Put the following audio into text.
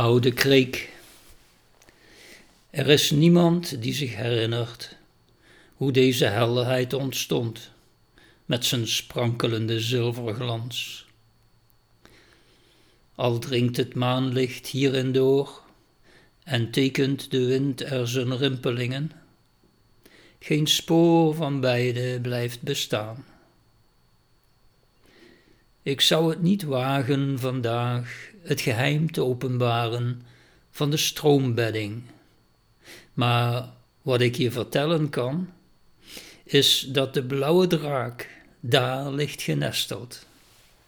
Oude Kreek. Er is niemand die zich herinnert hoe deze helderheid ontstond met zijn sprankelende zilverglans. Al dringt het maanlicht hierin door en tekent de wind er zijn rimpelingen, geen spoor van beide blijft bestaan. Ik zou het niet wagen vandaag het geheim te openbaren van de stroombedding. Maar wat ik je vertellen kan, is dat de blauwe draak daar ligt genesteld.